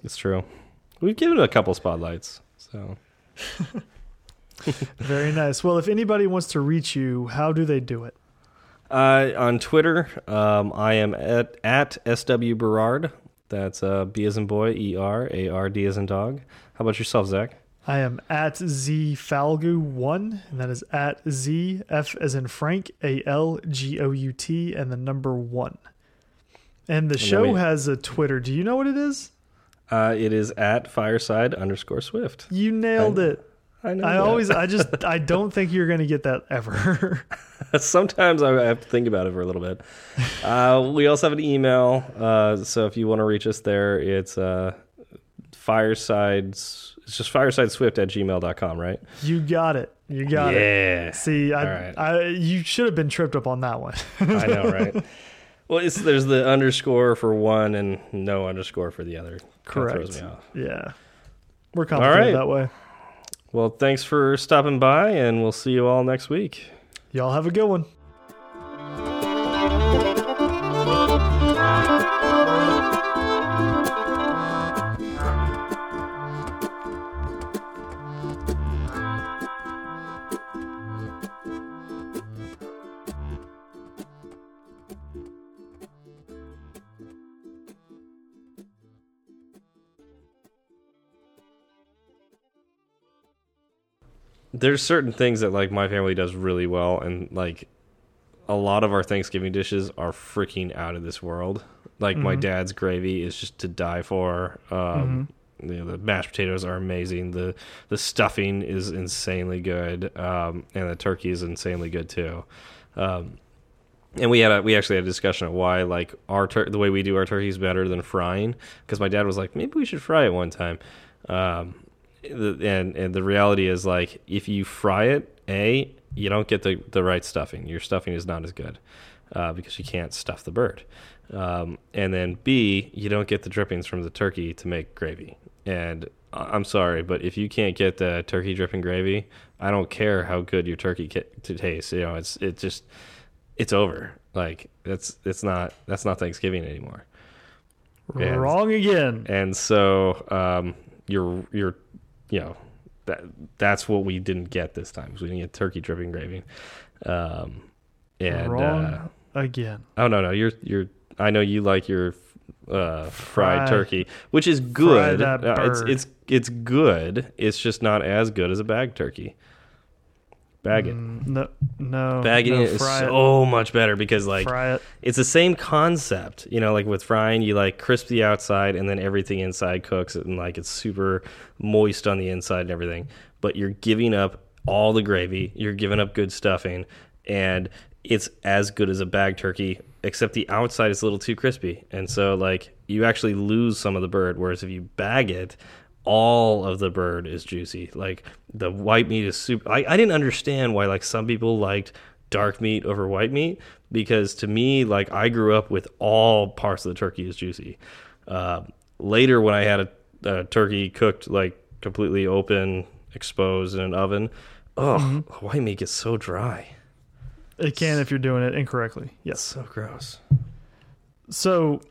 It's true. We've given a couple spotlights, so.
Very nice. Well, if anybody wants to reach you, how do they do it?
Uh, on Twitter, um, I am at, at SW Berard. That's uh, B as in boy, E R, A R D as in dog. How about yourself, Zach?
I am at Z Falgout1, and that is at Z F as in Frank, A L G O U T, and the number one. And the show we, has a Twitter. Do you know what it is?
Uh, it is at fireside underscore swift.
You nailed
I,
it. I know. I that. always, I just, I don't think you're going to get that ever.
Sometimes I have to think about it for a little bit. Uh, we also have an email. Uh, so if you want to reach us there, it's uh, firesides, it's just firesideswift at gmail.com, right?
You got it. You got
yeah.
it. Yeah. See, I, right. I, you should have been tripped up on that one.
I know, right? Well, there's the underscore for one and no underscore for the other.
Correct. Yeah. We're complicated right. that way.
Well, thanks for stopping by, and we'll see you all next week.
Y'all have a good one.
There's certain things that like my family does really well, and like a lot of our Thanksgiving dishes are freaking out of this world. Like mm -hmm. my mm-hmm. dad's gravy is just to die for. Um, mm -hmm. you know, the mashed potatoes are amazing. the The stuffing is insanely good, um, and the turkey is insanely good too. Um, and we had a we actually had a discussion of why like our the way we do our turkey is better than frying because my dad was like maybe we should fry it one time. Um, and and the reality is like if you fry it, a you don't get the the right stuffing. Your stuffing is not as good uh, because you can't stuff the bird. Um, and then B, you don't get the drippings from the turkey to make gravy. And I'm sorry, but if you can't get the turkey dripping gravy, I don't care how good your turkey to taste. You know, it's it just it's over. Like that's it's not that's not Thanksgiving anymore.
And, Wrong again.
And so um, your your you know that that's what we didn't get this time because we didn't get turkey dripping gravy. Um, and
Wrong uh, again.
Oh no no you're you're I know you like your uh, fried turkey, which is good. Uh, it's it's it's good. It's just not as good as a bag turkey. Bag it.
Mm, no, no.
Bagging
no,
it is so it. much better because like
it.
it's the same concept. You know, like with frying, you like crisp the outside and then everything inside cooks and like it's super moist on the inside and everything. But you're giving up all the gravy. You're giving up good stuffing, and it's as good as a bag turkey, except the outside is a little too crispy, and so like you actually lose some of the bird. Whereas if you bag it, all of the bird is juicy. Like the white meat is super. I, I didn't understand why like some people liked dark meat over white meat because to me like I grew up with all parts of the turkey is juicy. Uh, later when I had a, a, turkey cooked like completely open, exposed in an oven, oh, mm -hmm. white meat gets so dry.
It can if you're doing it incorrectly. Yes.
So gross.
So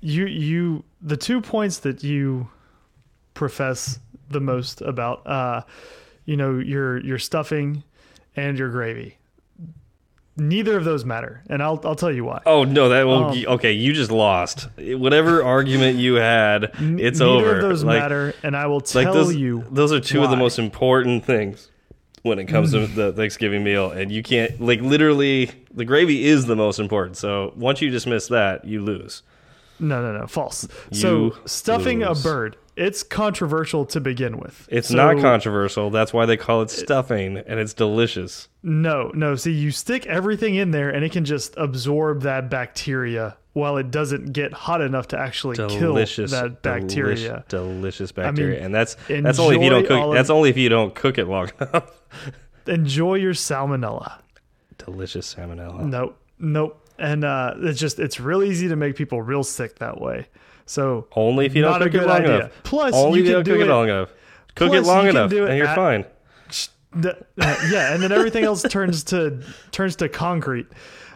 you you the two points that you profess the most about uh you know your your stuffing and your gravy. Neither of those matter, and I'll I'll tell you why.
Oh no, that will
Um,
okay. You just lost. Whatever argument you had, it's
Neither
over.
Neither of those
like,
matter, and I will tell
like those,
you
those are two of the most important things when it comes to the Thanksgiving meal, and you can't like literally the gravy is the most important. So once you dismiss that, you lose.
No, no, no, false.
You
so stuffing
lose.
a bird, it's controversial to begin with.
It's
So-
not controversial. That's why they call it stuffing, and it's delicious.
No, no. See, you stick everything in there, and it can just absorb that bacteria while it doesn't get hot enough to actually
Delicious,
kill that bacteria.
delish- delicious bacteria, I
mean,
and that's that's only if you don't cook. That's only if you don't cook it long enough.
Enjoy your salmonella.
delicious salmonella.
Nope, nope. And uh, it's just it's real easy to make people real sick that way. So
Only if you don't cook it long
idea.
enough.
Plus,
only
you
if you
can
don't cook it
it-
long enough. Cook it long enough,
it
and you're
at-
fine.
Uh, yeah, and then everything else turns to turns to concrete.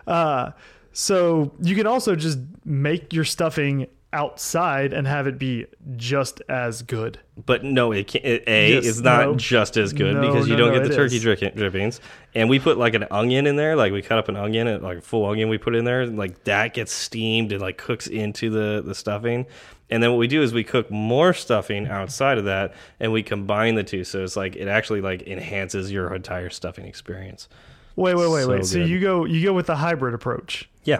Uh, so you can also just make your stuffing outside and have it be just as good.
But no, it can't. It, a
Yes,
is not
no.
just as good
No,
because you
no,
don't get the turkey drick- drippings, and we put like an onion in there. Like we cut up an onion, and like a full onion, we put in there, and like that gets steamed and like cooks into the the stuffing. And then what we do is we cook more stuffing outside of that, and we combine the two. So it's like it actually like enhances your entire stuffing experience.
Wait, wait, wait,
So
wait. So
good.
you go you go with the hybrid approach.
Yeah,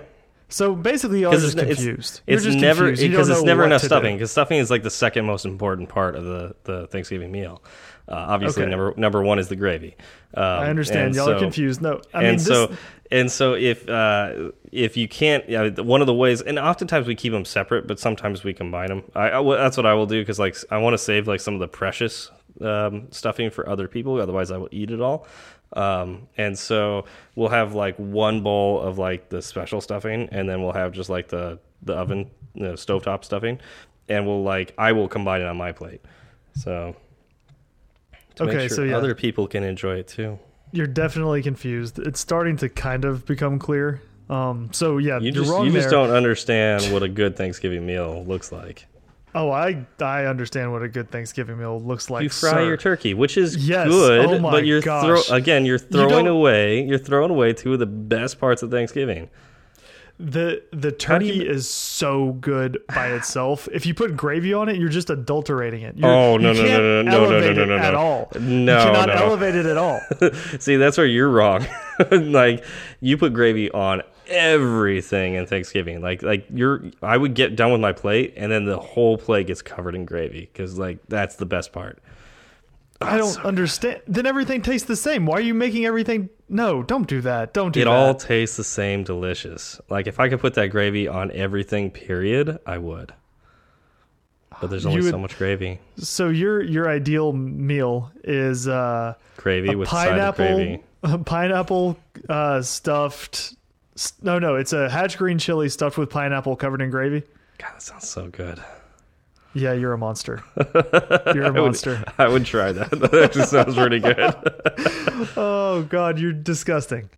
So basically, y'all are just
it's-
confused.
It's,
You're just
never
confused.
Because it's never enough stuffing. Because stuffing is like the second most important part of the the Thanksgiving meal. Uh, obviously,
Okay.
number number one is the gravy. Um,
I understand. Y'all
so-
are confused. No, I
and
mean,
so and so if uh, if you can't, yeah, one of the ways, and oftentimes we keep them separate, but sometimes we combine them. I, I that's what I will do because like I want to save like some of the precious um, stuffing for other people. Otherwise, I will eat it all. Um, and so we'll have like one bowl of like the special stuffing, and then we'll have just like the the oven, you know, stovetop stuffing, and we'll like I will combine it on my plate. So
Okay,
sure
so yeah.
other people can enjoy it too.
you're definitely confused. It's starting to kind of become clear. Um, so yeah,
You
you're
just
wrong
you just don't understand what a good Thanksgiving meal looks like.
Oh, I I understand what a good Thanksgiving meal looks like.
You fry
sir.
your turkey, which is
Yes.
good,
Oh
but you're throw, again you're throwing away you're throwing away two of the best parts of Thanksgiving.
The the
do you
turkey is so good by itself. If you put gravy on it, you're just adulterating it. You're,
Oh, no,
you
no, no, no, no, no,
elevate
no,
it
no,
at
no.
all.
No,
you cannot
no.
elevate it at all.
See, that's where you're wrong. like you put gravy on everything in Thanksgiving. Like like you're I would get done with my plate and then the whole plate gets covered in gravy cuz like that's the best part.
I don't understand. Then everything tastes the same. Why are you making everything? No, don't do that. Don't do
It
that.
all tastes the same delicious. Like if I could put that gravy on everything period, I would. But there's only
You
so much gravy.
so your your ideal meal is uh,
Gravy
a
with side of gravy.
pineapple, a pineapple uh, stuffed. No, no, it's a hatch green chili stuffed with pineapple covered in gravy.
God, that sounds so good.
Yeah, you're a monster. You're a monster.
I would try that. That actually sounds pretty good.
Oh God, you're disgusting.